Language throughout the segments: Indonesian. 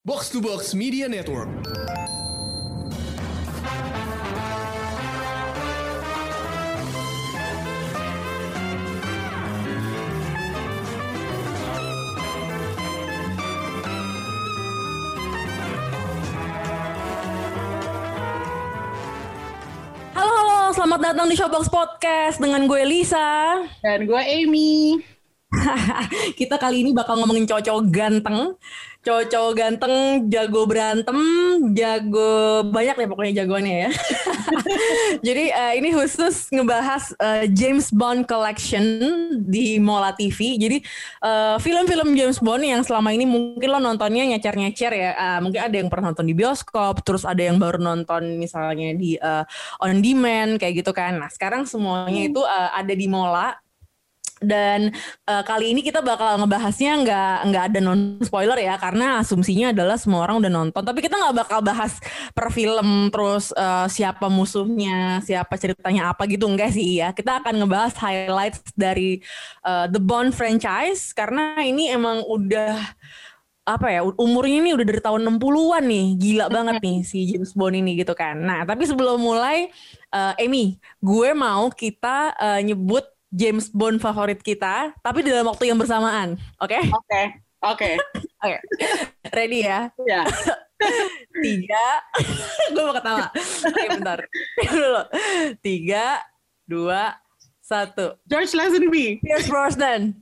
Box to Box Media Network. Halo, halo, selamat datang di Showbox Podcast dengan gue Lisa. Dan gue Amy. Kita kali ini bakal ngomongin cowok-cowok ganteng. Cowok-cowok ganteng, jago berantem, jago banyak deh pokoknya jagoannya ya. Jadi eh, ini khusus ngebahas eh, James Bond Collection di Mola TV. Jadi eh, film-film James Bond yang selama ini mungkin lo nontonnya nyecer-nyecer ya. Ah, mungkin ada yang pernah nonton di bioskop, terus ada yang baru nonton misalnya di eh, on demand kayak gitu kan. Nah sekarang semuanya itu eh, ada di Mola dan eh, kali ini kita bakal ngebahasnya nggak nggak ada non spoiler ya karena asumsinya adalah semua orang udah nonton. Tapi kita nggak bakal bahas per film terus eh, siapa musuhnya siapa ceritanya apa gitu enggak sih ya kita akan ngebahas highlights dari eh, The Bond franchise karena ini emang udah apa ya umurnya ini udah dari tahun 60-an nih gila banget nih si James Bond ini gitu kan. Nah tapi sebelum mulai eh, Amy gue mau kita eh, nyebut James Bond favorit kita, tapi dalam waktu yang bersamaan. Oke? Oke, oke. Oke. Ready ya? Ya. Tiga. Gue mau ketawa. Oke, bentar. Dulu. Tiga, dua, satu. George Lazenby. Pierce Brosnan.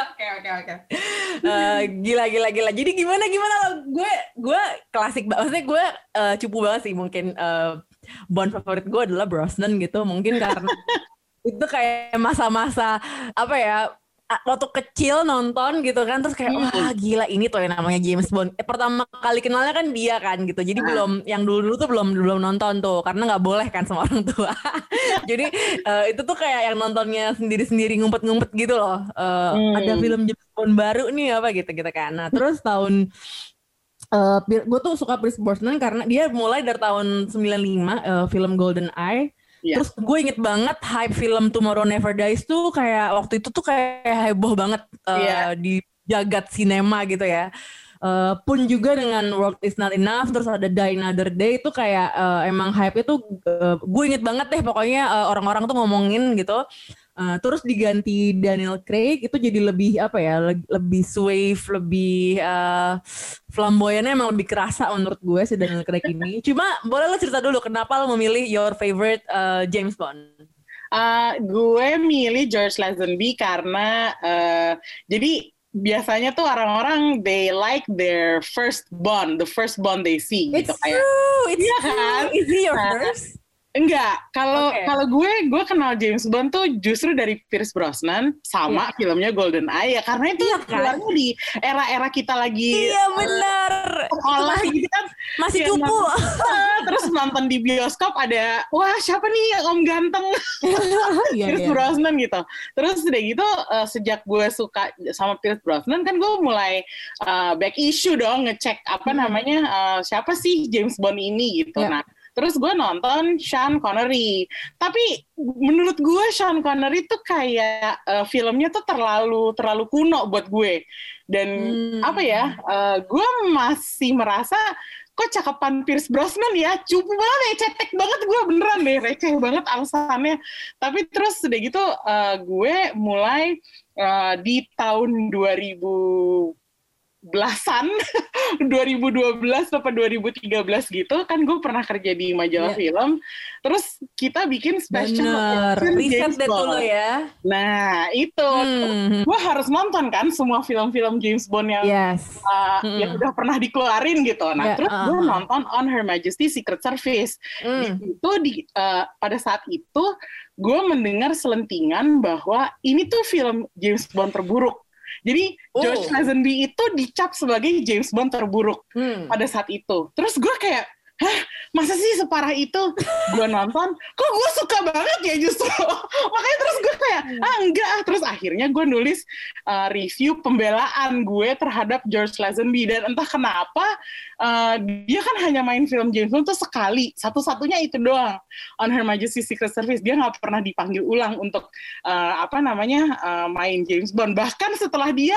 Oke oke oke. Eh, Gila gila gila. Jadi gimana gimana lo? Gue gue klasik banget. Maksudnya gue eh, cupu banget sih mungkin eh, Bond favorit gue adalah Brosnan gitu. Mungkin karena itu kayak masa-masa apa ya waktu kecil nonton gitu kan terus kayak wah gila ini tuh yang namanya James Bond. Eh, pertama kali kenalnya kan dia kan gitu. Jadi belum yang dulu dulu tuh belum belum nonton tuh karena nggak boleh kan sama orang tua. Jadi eh, itu tuh kayak yang nontonnya sendiri-sendiri ngumpet-ngumpet gitu loh. Eh, Hmm. ada film James Bond baru nih apa gitu gitu kan. Nah terus tahun eh gue tuh suka Pierce Brosnan karena dia mulai dari tahun 95 eh, film Golden Eye Iya. Terus gue inget banget hype film Tomorrow Never Dies tuh kayak waktu itu tuh kayak heboh banget eh, Iya. di jagat sinema gitu ya. Eh, pun juga dengan World Is Not Enough terus ada Die Another Day itu kayak eh, emang hype itu gue inget banget deh pokoknya eh, orang-orang tuh ngomongin gitu. Eh, terus diganti Daniel Craig itu jadi lebih apa ya le- lebih suave lebih eh, flamboyannya emang lebih kerasa menurut gue si Daniel Craig ini. Cuma boleh lo cerita dulu kenapa lo memilih your favorite eh, James Bond? Uh, gue milih George Lazenby karena uh, jadi biasanya tuh orang-orang they like their first Bond, the first Bond they see It's gitu kayak. true, it's Iya true. kan? Is he your Nah, first? Enggak, kalau Oke. kalau gue gue kenal James Bond tuh justru dari Pierce Brosnan sama filmnya Golden Eye ya karena itu Iya kan? di era-era kita lagi Iya uh, benar. sekolah gitu kan Masih Iya, cupu. Terus nonton di bioskop ada wah siapa nih om ganteng Iya Pierce iya. Brosnan gitu terus udah gitu eh, sejak gue suka sama Pierce Brosnan kan gue mulai eh, back issue dong ngecek apa Hmm. namanya eh, siapa sih James Bond ini gitu Ya. nah terus gue nonton Sean Connery. Tapi menurut gue Sean Connery tuh kayak eh, filmnya tuh terlalu terlalu kuno buat gue. Dan Hmm. apa ya eh, gue masih merasa kok cakapan Pierce Brosnan ya? Cupu banget ya cetek banget gue beneran deh receh banget alasannya. Tapi terus udah gitu eh, gue mulai eh, di tahun 2000 belasan 2012 apa 2013 gitu kan gue pernah kerja di majalah Iya. film terus kita bikin special Bener. Riset deh dulu ya. nah itu Hmm. gue harus nonton kan semua film-film James Bond yang Yes. uh, Mm-mm. yang udah pernah dikeluarin gitu. Nah, terus gue uh-huh. nonton On Her Majesty Secret Service. Hmm. Itu di uh, pada saat itu gue mendengar selentingan bahwa ini tuh film James Bond terburuk. Jadi Oh. George Lazenby itu dicap sebagai James Bond terburuk Hmm. pada saat itu. Terus gue kayak, masa sih separah itu? Gue nonton, kok gue suka banget ya justru. Makanya terus gue kayak, ah enggak. ah. Terus akhirnya gue nulis uh, review pembelaan gue terhadap George Lazenby. Dan entah kenapa, uh, dia kan hanya main film James Bond tuh sekali. Satu-satunya itu doang. On Her Majesty Secret Service. Dia nggak pernah dipanggil ulang untuk, uh, apa namanya, uh, main James Bond. Bahkan setelah dia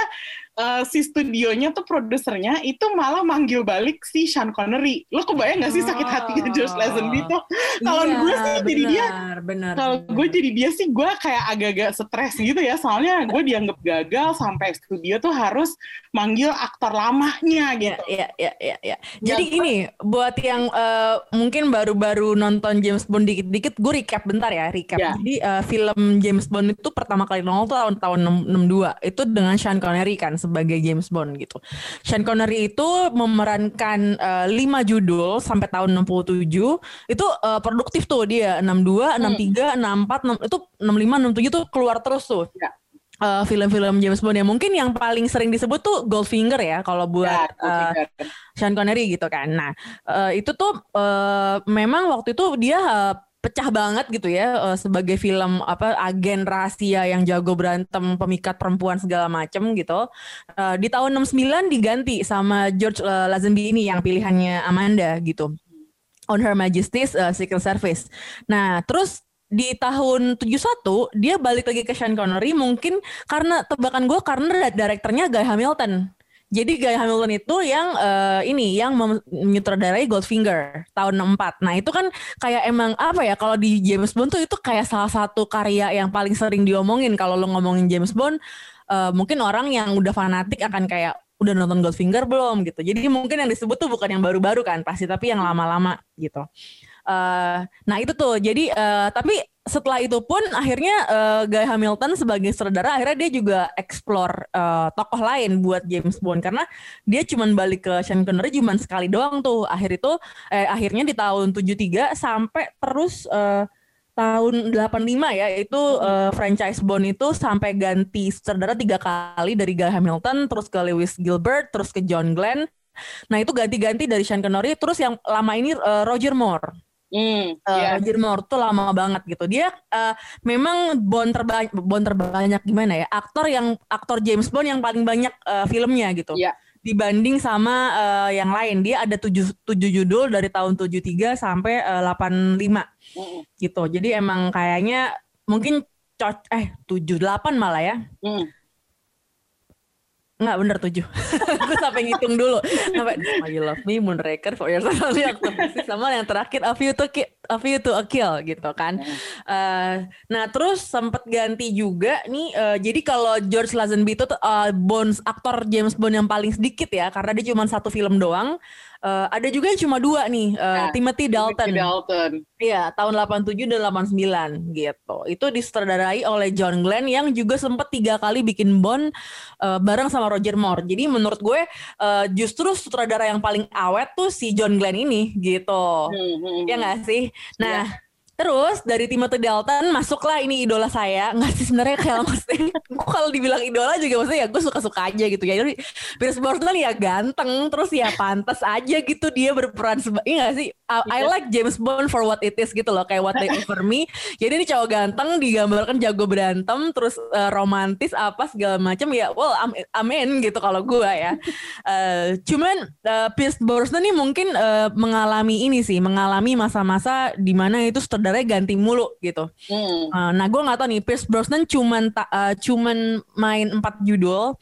uh, si studionya tuh produsernya itu malah manggil balik si Sean Connery. Lo kebayang gak sih sakit hatinya George Lazenby tuh? Kalau Iya, gue sih jadi dia, kalau gue jadi dia sih gue kayak agak-agak stres gitu ya. Soalnya gue dianggap gagal sampai studio tuh harus manggil aktor lamanya Ya, gitu. ya, ya, ya, ya. Jadi Ya, gini, buat yang eh, mungkin baru-baru nonton James Bond dikit-dikit, gue recap bentar ya, recap. Ya. Jadi eh, film James Bond itu pertama kali nongol tuh tahun tahun 62. Itu dengan Sean Connery kan sebagai James Bond gitu. Sean Connery itu memerankan eh, lima judul sampai tahun 67. Itu eh, produktif tuh dia 62, 63, 64, 6, itu 65, 67 tuh keluar terus tuh. Ya. Eh, film-film James Bond ya mungkin yang paling sering disebut tuh Goldfinger ya kalau buat Ya, gue eh, pikir. Sean Connery gitu kan. Nah, eh, itu tuh eh, memang waktu itu dia eh, pecah banget gitu ya eh, sebagai film apa agen rahasia yang jago berantem pemikat perempuan segala macem gitu. Eh, di tahun 69 diganti sama George eh, Lazenby ini yang pilihannya Amanda gitu. On Her Majesty's eh, Secret Service. Nah, terus di tahun 71 dia balik lagi ke Sean Connery mungkin karena tebakan gue karena direkturnya Guy Hamilton. Jadi Guy Hamilton itu yang eh, ini yang menyutradarai Goldfinger tahun 64. Nah, itu kan kayak emang apa ya kalau di James Bond tuh itu kayak salah satu karya yang paling sering diomongin kalau lo ngomongin James Bond eh, mungkin orang yang udah fanatik akan kayak udah nonton Goldfinger belum gitu. Jadi mungkin yang disebut tuh bukan yang baru-baru kan pasti tapi yang lama-lama gitu. Eh, nah itu tuh jadi eh, tapi setelah itu pun akhirnya eh, Guy Hamilton sebagai sutradara akhirnya dia juga explore eh, tokoh lain buat James Bond. Karena dia cuman balik ke Sean Connery cuman sekali doang tuh. Akhir itu eh, akhirnya di tahun 73 sampai terus eh, tahun 85 ya itu eh, franchise Bond itu sampai ganti sutradara tiga kali. Dari Guy Hamilton terus ke Lewis Gilbert terus ke John Glenn. Nah itu ganti-ganti dari Sean Connery. Terus yang lama ini eh, Roger Moore Hmm, Eh, iya. Roger Moore tuh lama banget gitu. Dia eh, memang Bond terbanyak Bond terbanyak gimana ya? Aktor yang aktor James Bond yang paling banyak eh, filmnya gitu. Iya. Dibanding sama eh, yang lain, dia ada tujuh, tujuh judul dari tahun 73 sampai eh, 85 Mm, gitu. Jadi emang kayaknya mungkin eh 78 malah ya. mm. Enggak bener tujuh. Gue sampai ngitung dulu. Sampai Oh You Love Me, Moonraker, For Your sama yang terakhir A View to Ki- A View to a Kill gitu kan. Eh, nah terus sempet ganti juga nih. eh, jadi kalau George Lazenby itu tuh, eh, Bonds aktor James Bond yang paling sedikit ya, karena dia cuma satu film doang. Eh, ada juga yang cuma dua nih, eh, Nah, Timothy Dalton. Timothy Dalton. Iya, tahun 87 dan 89 gitu. Itu disutradarai oleh John Glenn yang juga sempat tiga kali bikin Bond eh, bareng sama Roger Moore. Jadi menurut gue eh, justru sutradara yang paling awet tuh si John Glenn ini gitu. Hmm, hmm, Ya hmm. nggak sih? Nah, terus dari Timothy Dalton masuklah ini idola saya. Nggak sih sebenarnya kayak maksudnya gue kalau dibilang idola juga maksudnya ya gue suka-suka aja gitu ya. Jadi Pierce Brosnan ya ganteng, terus ya pantas aja gitu dia berperan sebagai iya nggak sih? I, I like James Bond for what it is gitu loh, kayak what they offer me. Jadi ini cowok ganteng digambarkan jago berantem, terus eh, romantis apa segala macam ya. Well, amin gitu kalau gue ya. Eh, cuman eh, Pierce Brosnan nih mungkin eh, mengalami ini sih, mengalami masa-masa di mana itu sutradaranya ganti mulu gitu. Hmm. Uh, nah, gue nggak tahu nih, Pierce Brosnan cuman ta- uh, cuman main empat judul,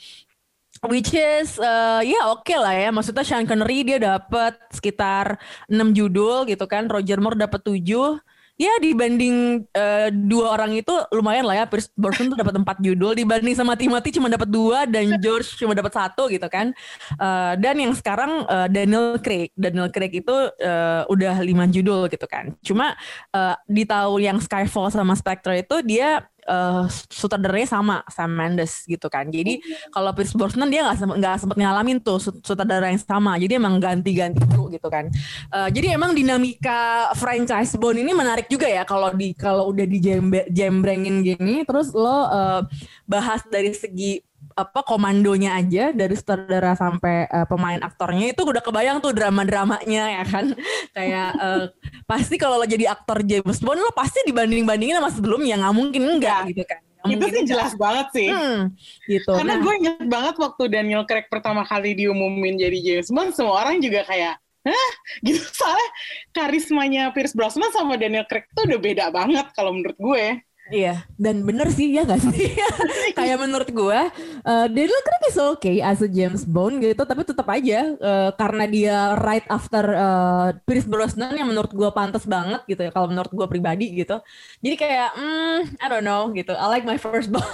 which is uh, ya oke lah ya. Maksudnya Sean Connery dia dapat sekitar 6 judul gitu kan, Roger Moore dapat 7 Ya dibanding uh, dua orang itu lumayan lah ya. Pierce Brosnan tuh dapat empat judul. Dibanding sama Timothy cuma dapat dua dan George cuma dapat satu gitu kan. Uh, dan yang sekarang uh, Daniel Craig. Daniel Craig itu uh, udah lima judul gitu kan. Cuma uh, di tahun yang Skyfall sama Spectre itu dia uh, sutradaranya sama Sam Mendes gitu kan. Jadi kalau Pierce Brosnan dia nggak nggak sempet ngalamin tuh sut- sutradara yang sama. Jadi emang ganti-ganti dulu gitu kan. Uh, jadi emang dinamika franchise Bond ini menarik juga ya kalau di kalau udah di jembrengin gini terus lo uh, bahas dari segi apa komandonya aja dari sutradara sampai uh, pemain aktornya itu udah kebayang tuh drama-dramanya ya kan kayak uh, pasti kalau lo jadi aktor James Bond lo pasti dibanding-bandingin sama sebelumnya nggak mungkin enggak gitu kan Itu sih enggak. jelas banget sih. Hmm, gitu Karena Nah, gue inget banget waktu Daniel Craig pertama kali diumumin jadi James Bond, semua orang juga kayak, hah? Gitu, soalnya karismanya Pierce Brosnan sama Daniel Craig tuh udah beda banget kalau menurut gue. Iya, dan bener sih ya gak sih? Kayak menurut gue, uh, Daniel Craig is okay as a James Bond gitu, tapi tetap aja uh, karena dia right after uh, Pierce Brosnan yang menurut gue pantas banget gitu ya, kalau menurut gue pribadi gitu. Jadi kayak, hmm, I don't know gitu. I like my first Bond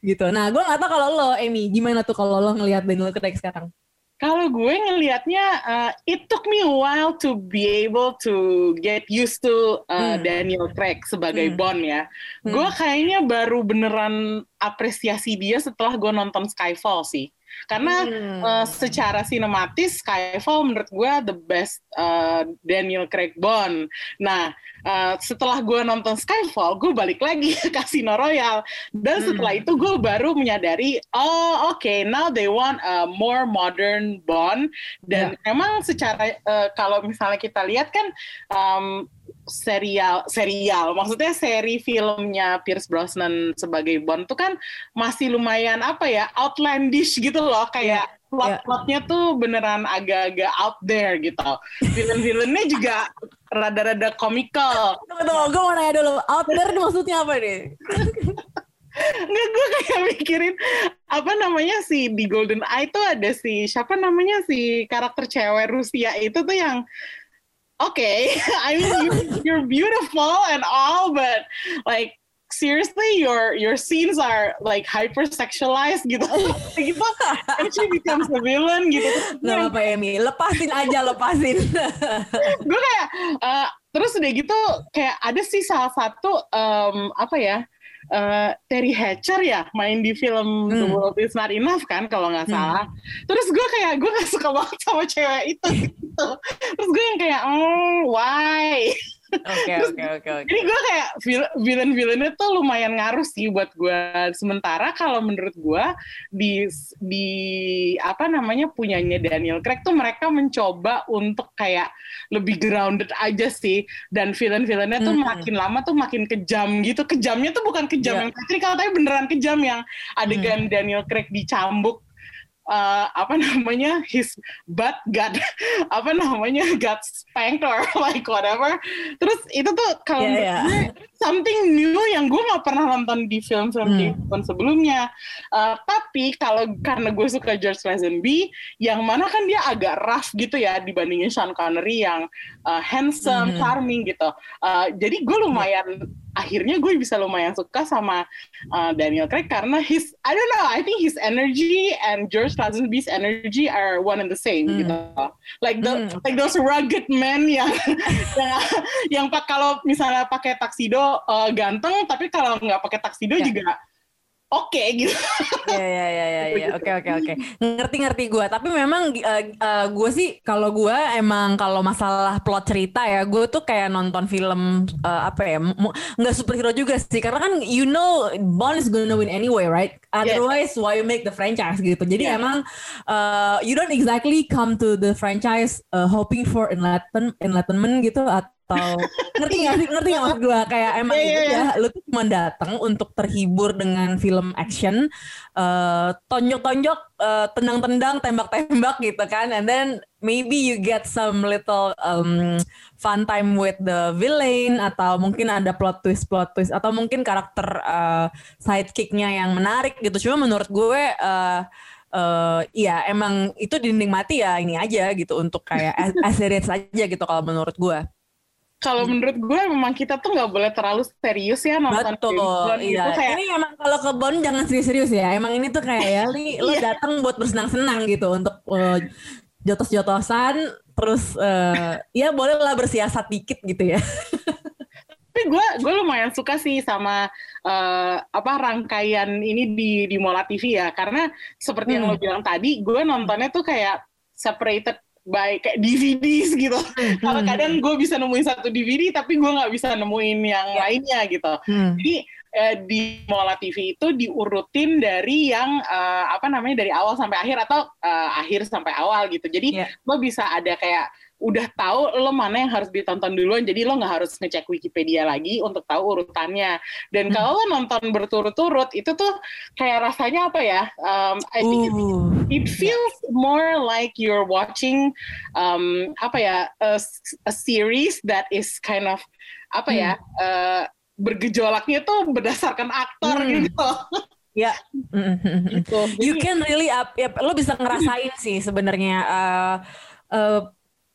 gitu. Nah, gue gak tau kalau lo, Amy, gimana tuh kalau lo ngelihat Daniel Craig sekarang? Kalau gue ngelihatnya, uh, it took me a while to be able to get used to uh, hmm. Daniel Craig sebagai hmm. Bond ya. Hmm. Gue kayaknya baru beneran apresiasi dia setelah gue nonton Skyfall sih. Karena hmm. uh, secara sinematis Skyfall menurut gue the best uh, Daniel Craig Bond. Nah uh, setelah gue nonton Skyfall, gue balik lagi ke Casino Royale dan hmm. setelah itu gue baru menyadari oh oke okay, now they want a more modern Bond dan yeah. emang secara uh, kalau misalnya kita lihat kan um, serial serial. Maksudnya seri filmnya Pierce Brosnan sebagai Bond tuh kan masih lumayan apa ya outlandish gitu loh. Kayak yeah. plot-plotnya tuh beneran agak-agak out there gitu. Villain-villainnya juga rada-rada komikal tunggu tunggu gue mau nanya dulu. Out there maksudnya apa nih? Nggak, gue kayak mikirin apa namanya si di Golden Eye tuh ada si siapa namanya si karakter cewek Rusia itu tuh yang okay, I mean you, you're beautiful and all, but like seriously your your scenes are like hypersexualized gitu. Gitu. And she becomes a villain gitu. Nggak apa Emi lepasin aja lepasin. Gue kayak uh, terus udah gitu kayak ada sih salah satu um, apa ya uh, Terry Hatcher ya main di film hmm. The World Is Not Enough kan kalau nggak hmm. salah. Hmm. Terus gue kayak gue gak suka banget sama cewek itu gitu. Terus gue yang kayak, oh, why? Oke oke oke. Jadi gue kayak villain-villainnya tuh lumayan ngaruh sih buat gue. Sementara kalau menurut gue di di apa namanya punyanya Daniel Craig tuh mereka mencoba untuk kayak lebih grounded aja sih. Dan villain-villainnya tuh hmm. makin lama tuh makin kejam gitu. Kejamnya tuh bukan kejam yeah. yang kalau tapi beneran kejam yang adegan hmm. Daniel Craig dicambuk uh, apa namanya his butt got apa namanya got spanked or like whatever terus itu tuh kalau yeah, yeah. something new yang gue nggak pernah nonton di film-film hmm. James sebelumnya uh, tapi kalau karena gue suka George Lazenby yang mana kan dia agak rough gitu ya dibandingin Sean Connery yang uh, handsome hmm. charming gitu uh, jadi gue lumayan akhirnya gue bisa lumayan suka sama uh, Daniel Craig karena his I don't know I think his energy and George Lazenby's energy are one and the same mm. gitu like the mm. like those rugged men yang yang, yang kalau misalnya pakai taksido uh, ganteng tapi kalau nggak pakai taksido yeah. juga oke okay, gitu. Iya iya iya iya ya. oke oke oke. Ngerti-ngerti gue, tapi memang uh, uh, eh, gue sih kalau gue emang kalau masalah plot cerita ya, gue tuh kayak nonton film uh, apa ya, nggak superhero juga sih karena kan you know Bond is gonna win anyway, right? Otherwise yes. why you make the franchise gitu. Jadi yeah. emang uh, you don't exactly come to the franchise uh, hoping for enlightenment enlightenment gitu atau atau ngerti gak sih? Ngerti gak maksud gue kayak emang yeah, yeah, yeah. ya lu tuh cuma datang untuk terhibur dengan film action uh, tonjok-tonjok uh, tendang-tendang tembak-tembak gitu kan. And then maybe you get some little um, fun time with the villain atau mungkin ada plot twist plot twist atau mungkin karakter uh, sidekicknya yang menarik gitu. Cuma menurut gue uh, uh, ya emang itu dinikmati ya ini aja gitu untuk kayak as series aja gitu kalau menurut gue kalau hmm. menurut gue memang kita tuh nggak boleh terlalu serius ya nonton Betul, film iya. gitu kayak ini emang kalau ke Bond jangan serius-serius ya emang ini tuh kayak ya li, lo iya. datang buat bersenang-senang gitu untuk uh, jotos-jotosan terus uh, ya bolehlah bersiasat dikit gitu ya tapi gue gue lumayan suka sih sama uh, apa rangkaian ini di di Mola TV ya karena seperti hmm. yang lo bilang tadi gue nontonnya tuh kayak separated by kayak DVDs gitu. Hmm. Kalau kadang gue bisa nemuin satu DVD tapi gue nggak bisa nemuin yang yeah. lainnya gitu. Hmm. Jadi eh, di Mola TV itu diurutin dari yang uh, apa namanya dari awal sampai akhir atau uh, akhir sampai awal gitu. Jadi yeah. lo bisa ada kayak udah tahu lo mana yang harus ditonton duluan jadi lo nggak harus ngecek Wikipedia lagi untuk tahu urutannya dan hmm. kalau lo nonton berturut-turut itu tuh kayak rasanya apa ya um, I think uh. it, it feels more like you're watching um, apa ya a, a series that is kind of apa ya, hmm. ya uh, bergejolaknya tuh berdasarkan aktor Hmm. gitu. Ya, Mm-mm. gitu. you can really up, ya, lo bisa ngerasain sih sebenarnya eh, eh,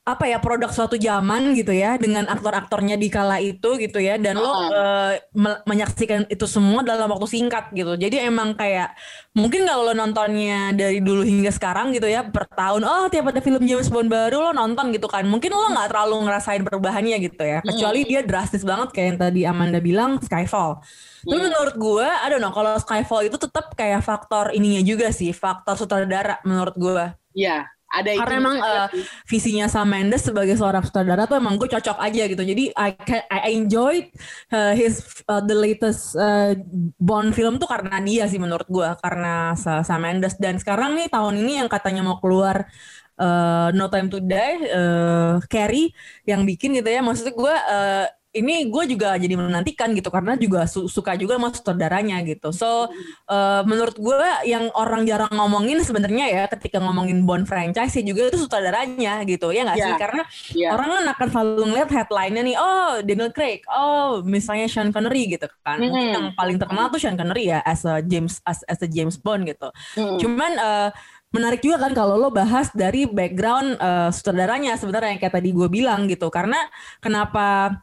apa ya produk suatu zaman gitu ya dengan aktor-aktornya di kala itu gitu ya dan lo Uh-uh. eh, me- menyaksikan itu semua dalam waktu singkat gitu jadi emang kayak mungkin kalau lo nontonnya dari dulu hingga sekarang gitu ya per tahun oh tiap ada film James Bond baru lo nonton gitu kan mungkin lo nggak terlalu ngerasain perubahannya gitu ya kecuali dia drastis banget kayak yang tadi Amanda bilang Skyfall tapi Hmm. menurut gue, don't know, kalau Skyfall itu tetap kayak faktor ininya juga sih, faktor sutradara menurut gue. ya ada itu. Karena emang juga eh, sih. visinya Sam Mendes sebagai seorang sutradara tuh emang gue cocok aja gitu. Jadi I can, I enjoyed uh, his uh, the latest uh, Bond film tuh karena dia sih menurut gue, karena Sa- Sam Mendes. Dan sekarang nih tahun ini yang katanya mau keluar uh, No Time to Die, uh, Carrie yang bikin gitu ya. Maksudnya gue uh, ini gue juga jadi menantikan gitu karena juga su- suka juga sama sutradaranya gitu. So uh, menurut gue yang orang jarang ngomongin sebenarnya ya ketika ngomongin Bond franchise ya juga itu sutradaranya gitu ya nggak sih? Ya. Karena Ya. orang kan akan selalu ngeliat headline-nya nih, oh Daniel Craig, oh misalnya Sean Connery gitu kan. Mungkin Hmm. yang paling terkenal tuh Sean Connery ya as a James as, as a James Bond gitu. Mm. Cuman eh, menarik juga kan kalau lo bahas dari background eh, sutradaranya sebenarnya yang kayak tadi gue bilang gitu. Karena kenapa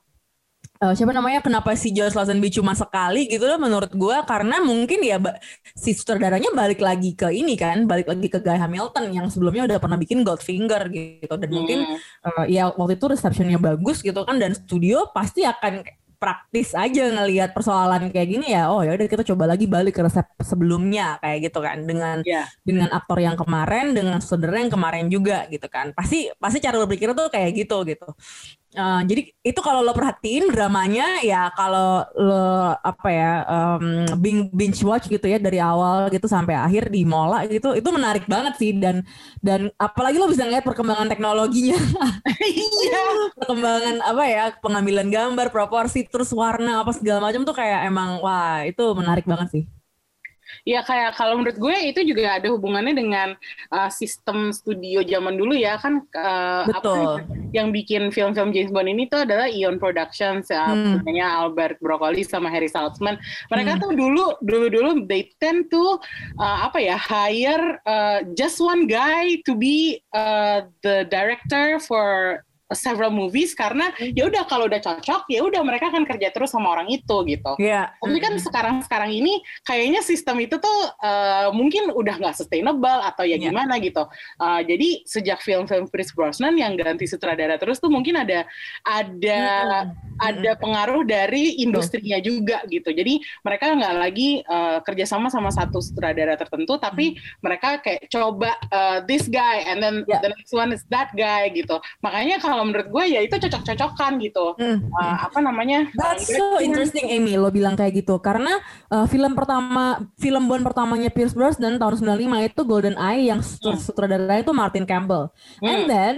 eh, siapa namanya? Kenapa si Josh Lazenby cuma sekali gitu loh menurut gue karena mungkin ya ba- si sutradaranya balik lagi ke ini kan balik lagi ke Guy Hamilton yang sebelumnya udah pernah bikin Goldfinger gitu. Dan mungkin Hmm. uh, ya waktu itu receptionnya bagus gitu kan dan studio pasti akan praktis aja ngelihat persoalan kayak gini ya oh ya udah kita coba lagi balik ke resep sebelumnya kayak gitu kan. Dengan Ya. dengan aktor yang kemarin dengan saudara yang kemarin juga gitu kan. Pasti pasti cara berpikir tuh kayak gitu gitu Uh, jadi itu kalau lo perhatiin dramanya ya kalau lo apa ya um, bing- binge watch gitu ya dari awal gitu sampai akhir di mola gitu itu menarik banget sih. Dan dan apalagi lo bisa ngeliat perkembangan teknologinya. Iya. perkembangan apa ya pengambilan gambar proporsi terus warna apa segala macam tuh kayak emang wah itu menarik banget sih. Ya kayak kalau menurut gue itu juga ada hubungannya dengan uh, sistem studio zaman dulu ya. Kan uh, apa betul yang bikin film-film James Bond ini tuh adalah Eon Productions ya Hmm. punyanya Albert Broccoli sama Harry Saltzman. Mereka Hmm. tuh dulu dulu-dulu they tend to uh, apa ya hire uh, just one guy to be uh, the director for several movies karena Hmm. ya udah kalau udah cocok ya udah mereka akan kerja terus sama orang itu gitu. Iya. Tapi kan sekarang-sekarang ini kayaknya sistem itu tuh uh, mungkin udah nggak sustainable atau ya Iya. gimana gitu. Uh, jadi sejak film-film Pierce Brosnan yang ganti sutradara terus tuh mungkin ada ada ada pengaruh dari industrinya juga gitu. Jadi mereka nggak lagi uh, kerjasama sama satu sutradara tertentu, tapi mereka kayak coba uh, this guy and then Ya. the next one is that guy gitu. Makanya kalau menurut gue ya itu cocok-cocokan gitu. Hmm. Uh, apa namanya? That's so interesting Amy lo bilang kayak gitu karena uh, film pertama film Bond pertamanya Pierce Brosnan tahun 95 itu Golden Eye yang Hmm. sutradaranya itu Martin Campbell. And Hmm. then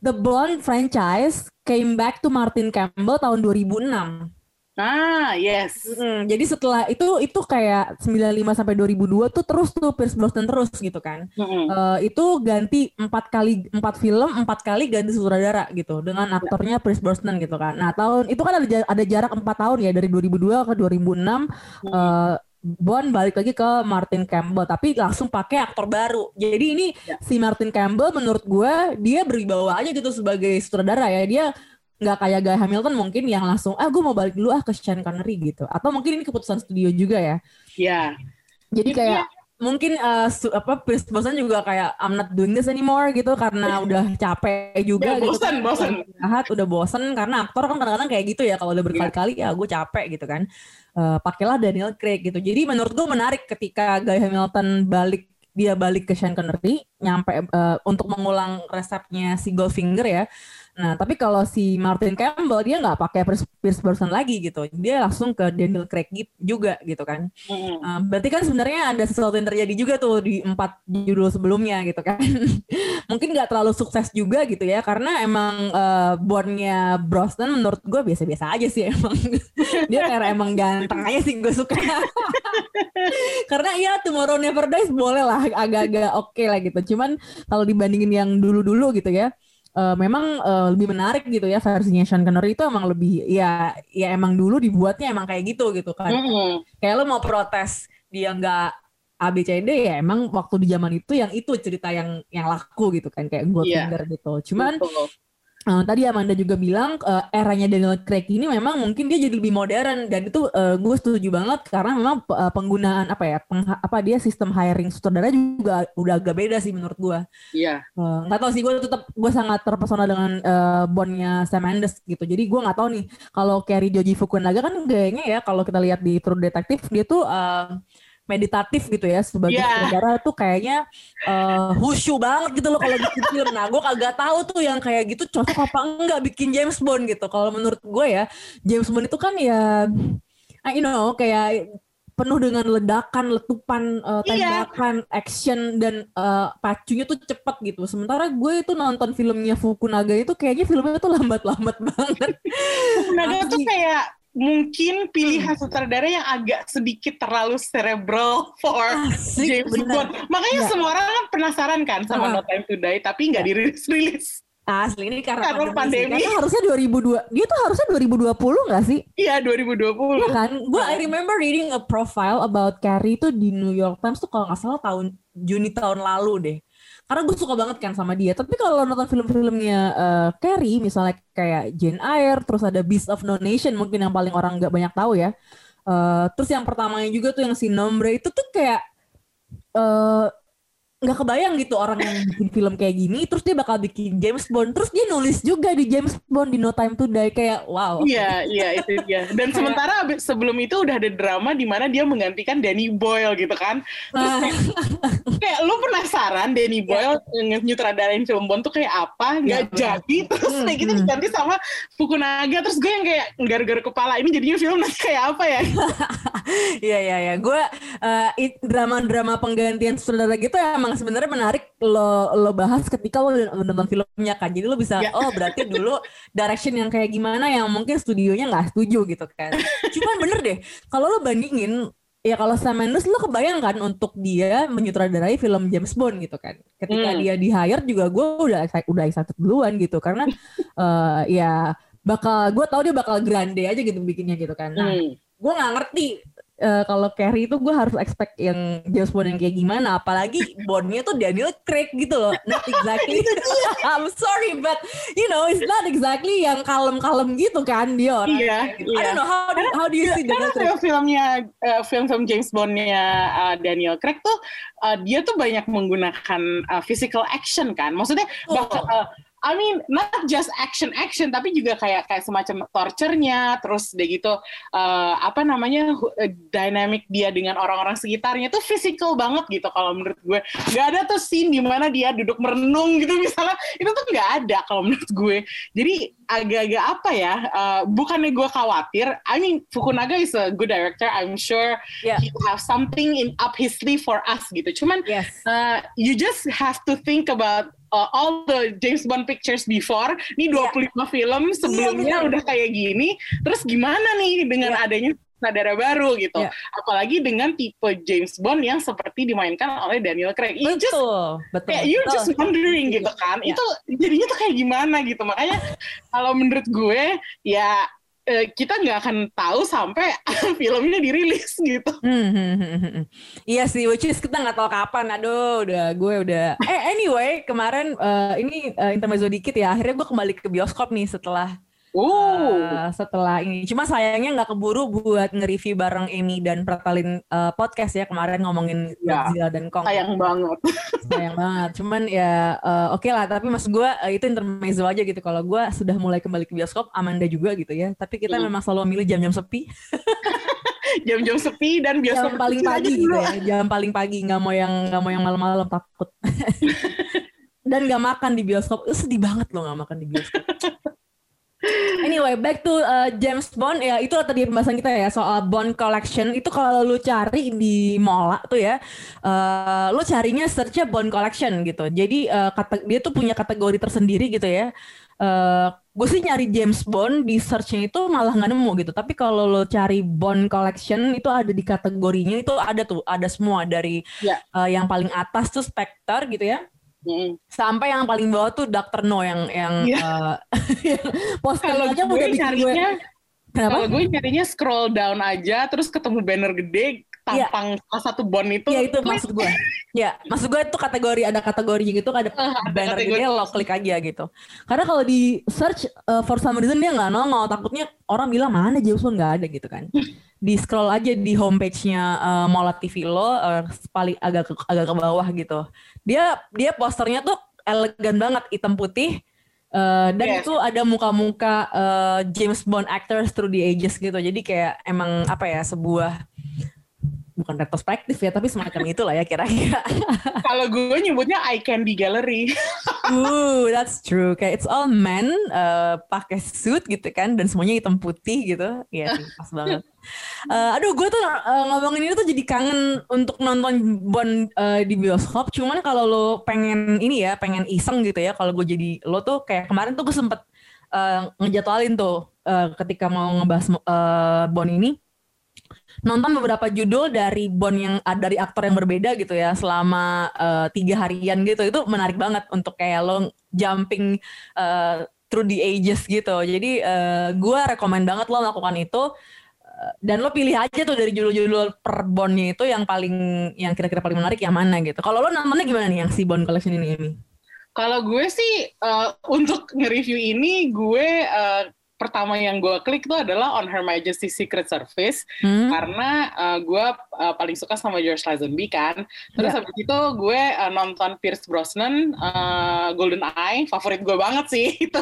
the Bond franchise came back to Martin Campbell tahun 2006. Ah, yes. Mm, jadi setelah itu itu kayak 95 sampai 2002 tuh terus tuh Pierce Brosnan terus gitu kan. Mm-mm. Eh, itu ganti empat kali empat film empat kali ganti sutradara gitu dengan aktornya Pierce Brosnan gitu kan. Nah tahun itu kan ada ada jarak empat tahun ya dari 2002 ke 2006 eh, Bond balik lagi ke Martin Campbell tapi langsung pakai aktor baru. Jadi ini Ya. si Martin Campbell menurut gue dia berwibawa aja gitu sebagai sutradara ya dia nggak kayak Guy Hamilton mungkin yang langsung ah gue mau balik dulu ah ke Sean Connery gitu atau mungkin ini keputusan studio juga ya Ya. jadi Iya. kayak mungkin su- apa Pierce Brosnan juga kayak I'm not doing this anymore gitu karena udah capek juga Udah gitu bosan, bosan. Jahat, udah bosen karena aktor kan kadang-kadang kayak gitu ya kalau udah berkali-kali ya gue capek gitu kan Eh, pakailah Daniel Craig gitu jadi menurut gue menarik ketika Guy Hamilton balik dia balik ke Sean Connery nyampe eh, untuk mengulang resepnya si Goldfinger ya nah tapi kalau si Martin Campbell dia nggak pakai Pierce, Brosnan lagi gitu dia langsung ke Daniel Craig gitu- juga gitu kan Mm-mm. Uh, berarti kan sebenarnya ada sesuatu yang terjadi juga tuh di empat judul sebelumnya gitu kan. Mungkin nggak terlalu sukses juga gitu ya karena emang uh, Bondnya Brosnan menurut gue biasa-biasa aja sih emang. Dia karena emang ganteng aja sih gue suka. karena ya Tomorrow Never Dies boleh lah agak-agak oke lah gitu. Cuman kalau dibandingin yang dulu-dulu gitu ya. Uh, memang uh, lebih menarik gitu ya versinya Sean Connery itu emang lebih ya ya emang dulu dibuatnya emang kayak gitu gitu kan. Mm-hmm. Kayak lo mau protes dia nggak ABCD ya emang waktu di zaman itu yang itu cerita yang yang laku gitu kan kayak Goldfinger yeah. gitu. Cuman Betul. Uh, tadi Amanda juga bilang uh, eranya Daniel Craig ini memang mungkin dia jadi lebih modern dan itu uh, gue setuju banget karena memang uh, penggunaan apa ya peng, apa dia sistem hiring sutradara juga udah agak beda sih menurut gue. Iya. Yeah. Uh, tahu sih gue tetap gue sangat terpesona dengan uh, bondnya Sam Mendes gitu. Jadi gue nggak tahu nih kalau Kerry Joji Fukunaga kan gayanya ya kalau kita lihat di True Detective dia tuh uh, meditatif gitu ya sebagai yeah. negara tuh kayaknya uh, khusyuk banget gitu loh kalau bikin film. Nah, gue kagak tahu tuh yang kayak gitu cocok apa enggak bikin James Bond gitu. Kalau menurut gue ya, James Bond itu kan ya you know kayak penuh dengan ledakan, letupan, uh, tembakan, yeah. action dan uh, pacunya tuh cepet gitu. Sementara gue itu nonton filmnya Fukunaga itu kayaknya filmnya tuh lambat-lambat banget. Fukunaga tuh kayak mungkin pilihan hmm. sutradara yang agak sedikit terlalu cerebral for Asik, James bener. Bond. Makanya ya. semua orang kan penasaran kan sama uh. No Time to Die, tapi nggak ya. dirilis-rilis. Asli ini karena, karena pandemi. pandemi. Karena harusnya 2002. Dia tuh harusnya 2020 nggak sih? Iya 2020. Ya kan? Gue I remember reading a profile about Carrie itu di New York Times tuh kalau nggak salah tahun Juni tahun lalu deh karena gue suka banget kan sama dia. Tapi kalau nonton film-filmnya uh, Carrie misalnya kayak Jane Eyre terus ada Beast of No Nation mungkin yang paling orang nggak banyak tahu ya. Uh, terus yang pertamanya juga tuh yang si Nombre itu tuh kayak uh, nggak kebayang gitu orang yang bikin film kayak gini terus dia bakal bikin James Bond. Terus dia nulis juga di James Bond di No Time to Die kayak wow. Iya iya itu dia. Dan sementara sebelum itu udah ada drama di mana dia menggantikan Danny Boyle gitu kan. Terus ah. kayak, lu penasaran Danny iya. Boyle yeah. nyutradarain film Bond tuh kayak apa? Nggak yeah, jadi. Terus hmm, kayak gitu hmm. diganti sama Fukunaga. Terus gue yang kayak gara-gara kepala ini jadinya film kayak apa ya? Iya iya iya. Gue uh, drama-drama penggantian saudara gitu emang yang sebenarnya menarik lo lo bahas ketika lo nonton filmnya kan jadi lo bisa yeah. oh berarti dulu direction yang kayak gimana yang mungkin studionya nggak setuju gitu kan cuman bener deh kalau lo bandingin ya kalau Sam Mendes lo kebayang kan untuk dia menyutradarai film James Bond gitu kan ketika hmm. dia di hire juga gue udah udah excited duluan gitu karena uh, ya bakal gue tau dia bakal grande aja gitu bikinnya gitu kan nah hmm. gue nggak ngerti uh, kalau Carrie itu gue harus expect yang James Bond yang kayak gimana apalagi Bondnya tuh Daniel Craig gitu loh not exactly I'm sorry but you know it's not exactly yang kalem-kalem gitu kan dia orang iya, gitu. iya. I don't know how do, how do you see Daniel Craig filmnya uh, film-film James Bondnya uh, Daniel Craig tuh uh, dia tuh banyak menggunakan uh, physical action kan maksudnya oh. bahkan uh, I mean not just action action tapi juga kayak kayak semacam torturnya terus deh gitu uh, apa namanya uh, dynamic dia dengan orang-orang sekitarnya tuh physical banget gitu kalau menurut gue. Nggak ada tuh scene di mana dia duduk merenung gitu misalnya. Itu tuh nggak ada kalau menurut gue. Jadi agak-agak apa ya uh, bukannya gue khawatir I mean Fukunaga is a good director I'm sure yeah. he have something in up his sleeve for us gitu cuman yes. uh, you just have to think about uh, all the James Bond pictures before. Ini 25 yeah. film sebelumnya yeah, udah kayak gini. Terus gimana nih dengan yeah. adanya saudara baru gitu. Yeah. Apalagi dengan tipe James Bond yang seperti dimainkan oleh Daniel Craig. You betul, just, betul. Kayak you just wondering gitu kan. Yeah. Itu jadinya tuh kayak gimana gitu. Makanya kalau menurut gue ya Eh, kita nggak akan tahu sampai filmnya dirilis gitu. Hmm, hmm, hmm, hmm, iya sih, which is kita nggak tahu kapan. Aduh, udah gue udah. Eh anyway, kemarin uh, ini uh, intermezzo dikit ya. Akhirnya gue kembali ke bioskop nih setelah Uh, setelah ini, cuma sayangnya nggak keburu buat nge-review bareng Amy dan Pratalin uh, podcast ya kemarin ngomongin ya, Godzilla dan Kong. Sayang banget. sayang banget. Cuman ya uh, oke okay lah. Tapi mas gue uh, itu intermezzo aja gitu. Kalau gue sudah mulai kembali ke bioskop, Amanda juga gitu ya. Tapi kita hmm. memang selalu milih jam-jam sepi. jam-jam sepi dan bioskop jam paling pagi gitu ya. Jam paling pagi nggak mau yang nggak mau yang malam-malam takut. dan nggak makan di bioskop. sedih banget loh nggak makan di bioskop. Anyway, back to uh, James Bond ya itu tadi pembahasan kita ya soal Bond Collection itu kalau lu cari di mall tuh ya, uh, lu carinya searchnya Bond Collection gitu. Jadi uh, kata, dia tuh punya kategori tersendiri gitu ya. Uh, gue sih nyari James Bond di searchnya itu malah nggak nemu gitu. Tapi kalau lo cari Bond Collection itu ada di kategorinya itu ada tuh ada semua dari yeah. Uh, yang paling atas tuh Spectre gitu ya Mm. Sampai yang paling bawah tuh Dr. No yang yang eh, yang poster Kalau aja gue udah bikin gue. Kenapa? kalau gue nyarinya scroll down aja, terus ketemu banner gede, Iya. tampang salah satu bond itu. Iya itu maksud gue. Ya, maksud gue itu kategori ada kategori gitu ada ada banner kategori gede lo klik aja gitu. Karena kalau di search uh, for some reason dia nggak nongol, takutnya orang bilang mana James Bond nggak ada gitu kan. Di scroll aja di homepage-nya uh, Mola TV lo uh, paling agak ke, agak ke bawah gitu. Dia dia posternya tuh elegan banget hitam putih. uh, dan Yes. itu ada muka-muka uh, James Bond actors through the ages gitu. Jadi kayak emang apa ya sebuah bukan retrospektif ya, tapi semacam itulah ya kira-kira. Kalau gue nyebutnya eye candy gallery. Ooh, that's true. Kayak it's all men uh, pakai suit gitu kan dan semuanya hitam putih gitu. Iya sih, pas banget. Uh, aduh, gue tuh uh, ngomongin ini tuh jadi kangen untuk nonton Bond uh, di bioskop. Cuman kalau lo pengen ini ya, pengen iseng gitu ya. Kalau gue jadi lo tuh kayak kemarin tuh gue sempet uh, ngejadwalin tuh uh, ketika mau ngebahas uh, Bond ini nonton beberapa judul dari Bond yang ah, dari aktor yang berbeda gitu ya selama eh, tiga harian gitu. Itu menarik banget untuk kayak lo jumping eh, through the ages gitu. Jadi eh, gue rekomend banget lo melakukan itu. Dan lo pilih aja tuh dari judul-judul per Bondnya itu yang paling yang kira-kira paling menarik yang mana gitu. Kalau lo nontonnya gimana nih yang si Bond Collection ini Amy? Kalau gue sih eh, untuk nge-review ini gue eh, pertama yang gue klik itu adalah On Her Majesty's Secret Service Hmm? karena uh, gue uh, paling suka sama George Lazenby kan. Terus Ya. habis itu gue uh, nonton Pierce Brosnan uh, Golden Eye, favorit gue banget sih itu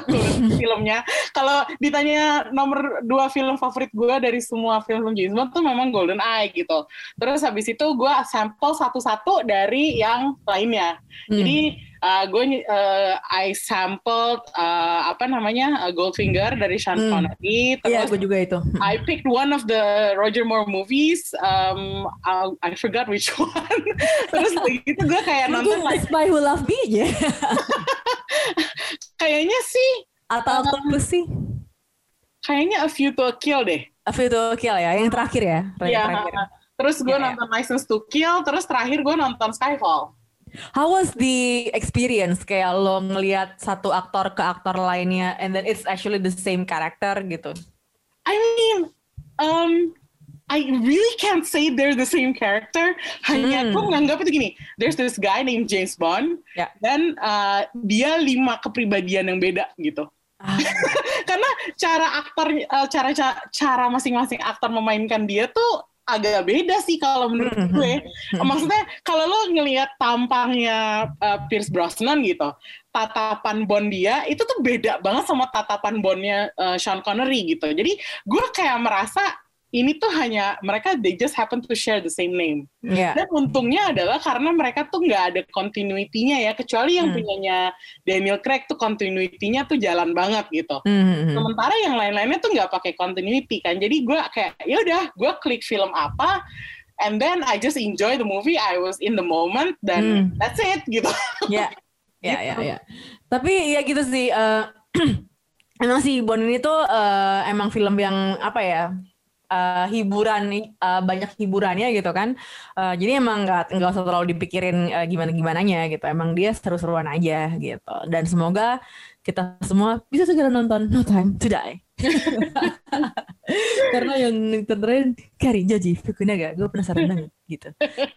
filmnya. Kalau ditanya nomor dua film favorit gue dari semua film James Bond tuh memang Golden Eye gitu. Terus habis itu gue sampel satu-satu dari yang lainnya. Hmm. Jadi uh, gue uh, I sampled uh, apa namanya uh, Goldfinger dari Sean Hmm. Connery. Iya, Terus gue juga itu. I picked one of the Roger Moore movies. Um, I, I forgot which one. Terus begitu gue kayak nonton like, Spy Who Loved Me aja. kayaknya sih, Atau Octopus sih. kayaknya A View to a Kill deh. A View to Kill ya, yang terakhir ya. yang Iya. terakhir. Terus gue Iya, iya. nonton License to Kill. Terus terakhir gue nonton Skyfall. How was the experience kayak lo ngelihat satu aktor ke aktor lainnya and then it's actually the same character gitu. I mean, um, I really can't say they're the same character. Hanya Hmm. gue menganggap itu gini. There's this guy named James Bond. Ya. Dan uh, dia lima kepribadian yang beda gitu. Ah, karena cara aktor cara cara, cara masing-masing aktor memainkan dia tuh agak beda sih kalau menurut Mhm. gue. Maksudnya kalau lo ngelihat tampangnya eh, Pierce Brosnan gitu, tatapan Bond dia itu tuh beda banget sama tatapan Bondnya eh, Sean Connery gitu. Jadi gue kayak merasa ini tuh hanya mereka they just happen to share the same name. ya. Dan untungnya adalah karena mereka tuh nggak ada continuity-nya ya, kecuali yang Hmm. punyanya Daniel Craig tuh continuity-nya tuh jalan banget gitu. Mhm. Sementara yang lain-lainnya tuh nggak pakai continuity kan. Jadi gue kayak ya udah, gue klik film apa, and then I just enjoy the movie. I was in the moment dan Hmm. that's it gitu. Ya, ya, ya, ya. Tapi ya gitu sih. eh, emang sih Bond ini tuh eh, emang film yang apa ya? Eh, hiburan eh, banyak hiburannya gitu kan. Eh, jadi emang nggak nggak usah terlalu dipikirin gimana gimananya gitu. Emang dia seru-seruan aja gitu. Dan semoga kita semua bisa segera nonton No Time to Die. Karena yang nonton Kari Joji Fukunaga, gue penasaran banget gitu.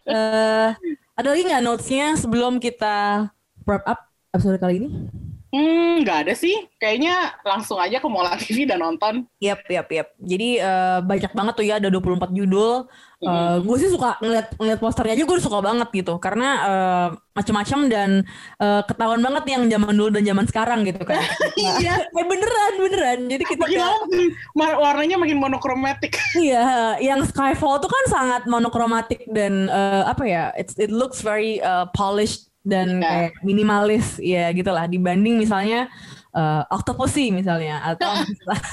Eh, ada lagi nggak notesnya sebelum kita wrap up episode kali ini? Hmm, nggak ada sih. Kayaknya langsung aja ke Mola TV dan nonton. Yap, yap, yap. Jadi eh, banyak banget tuh ya, ada 24 judul. Eh, gue sih suka ngeliat, ngeliat posternya aja, gue suka banget gitu. Karena eh, macam-macam dan eh, ketahuan banget yang zaman dulu dan zaman sekarang gitu kan. Iya. eh beneran, beneran. Jadi Makin lama makin- ma- warnanya makin monokromatik. Iya, yang Skyfall tuh kan sangat monokromatik dan eh, apa ya? It's, it looks very uh, polished dan Iya. kayak minimalis ya gitulah dibanding misalnya eh, Octopussy misalnya atau misal-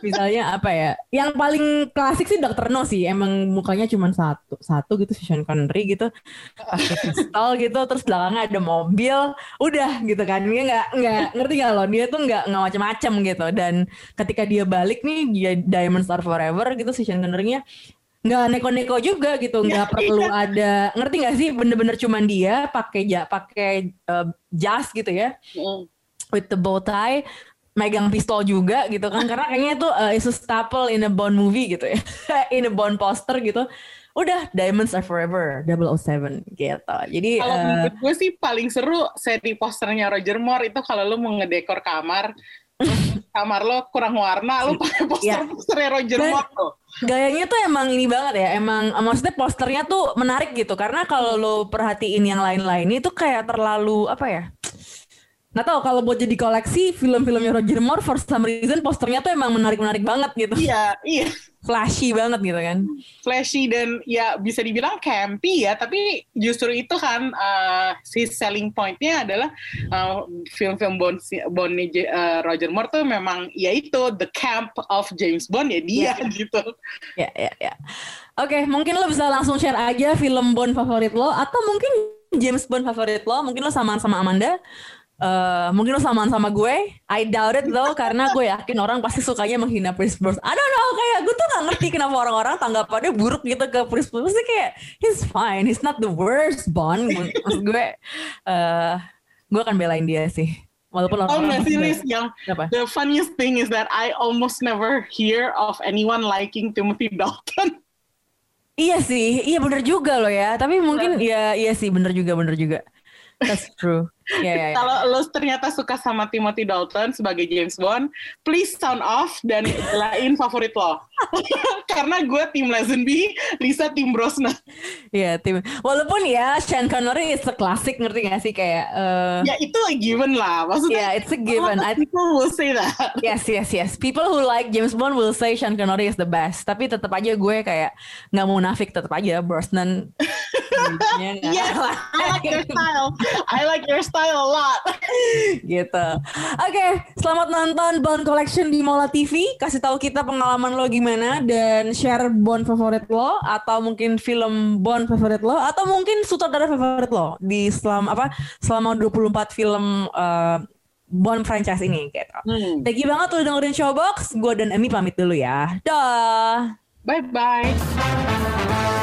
misalnya apa ya? Yang paling klasik sih Dr. No sih, emang mukanya cuma satu satu gitu Sean Connery gitu pakai pistol gitu terus belakangnya ada mobil udah gitu kan dia nggak nggak ngerti nggak lo dia tuh nggak nggak macam-macam gitu dan ketika dia balik nih dia Diamonds Are Forever gitu si Sean Connery-nya nggak neko-neko juga gitu, nggak Iya, perlu iya. ada ngerti nggak sih bener-bener cuman dia pakai ja pakai eh, jas gitu ya, Mm. with the bow tie, megang pistol juga gitu kan, karena kayaknya itu uh, is a staple in a Bond movie gitu ya, in a Bond poster gitu. Udah Diamonds Are Forever 007 gitu. Jadi Kalau eh, menurut gue sih paling seru seri posternya Roger Moore itu kalau lu mau ngedekor kamar, kamar lo kurang warna, lu pakai poster-posternya Roger Dan- Moore tuh. Gayanya tuh emang ini banget ya, emang maksudnya posternya tuh menarik gitu karena kalau lo perhatiin yang lain-lain itu kayak terlalu apa ya? Nggak tahu kalau buat jadi koleksi film-filmnya Roger Moore for some reason posternya tuh emang menarik-menarik banget gitu, Iya, iya. flashy banget gitu kan. Flashy dan ya bisa dibilang campy ya, tapi justru itu kan uh, si selling pointnya adalah uh, film-film Bond, Bond Roger Moore tuh memang ya itu the camp of James Bond ya dia gitu. Ya ya ya. Oke, mungkin lo bisa langsung share aja film Bond favorit lo atau mungkin James Bond favorit lo, mungkin lo samaan sama Amanda. Eh, mungkin lo samaan sama gue. I doubt it though karena gue yakin orang pasti sukanya menghina Pierce Brosnan. I don't know kayak gue tuh gak ngerti kenapa orang-orang tanggapannya buruk gitu ke Pierce Brosnan. Pasti kayak he's fine, he's not the worst Bond. Maksud gue eh gue akan belain dia sih. Walaupun Oh sih, pasti Liz? bilang, Yang Apa? the funniest thing is that I almost never hear of anyone liking Timothy Dalton. Iya sih, iya bener juga loh ya. Tapi mungkin ya iya sih bener juga bener juga. That's true. Iya iya. iya. Kalau lo ternyata suka sama Timothy Dalton sebagai James Bond, please sound off dan belain favorit lo. Karena gue tim Lazenby, Lisa tim Brosnan. Iya tim. Walaupun ya Sean Connery is a classic ngerti gak sih kayak. eh Ya itu a given lah, maksudnya. yeah, it's a given. I, people will say that. yes yes yes. People who like James Bond will say Sean Connery is the best. Tapi tetap aja gue kayak nggak mau nafik tetap aja Brosnan. Nggak? Yes, I like your style. I like your style a lot. gitu. Oke, selamat nonton Bond Collection di Mola TV. Kasih tahu kita pengalaman lo gimana dan share Bond favorit lo atau mungkin film Bond favorit lo atau mungkin sutradara favorit lo di selama apa selama 24 film eh, Bond franchise ini gitu. Hmm. Thank you banget udah dengerin Showbox. Gue dan Emi pamit dulu ya. Dah. Bye-bye.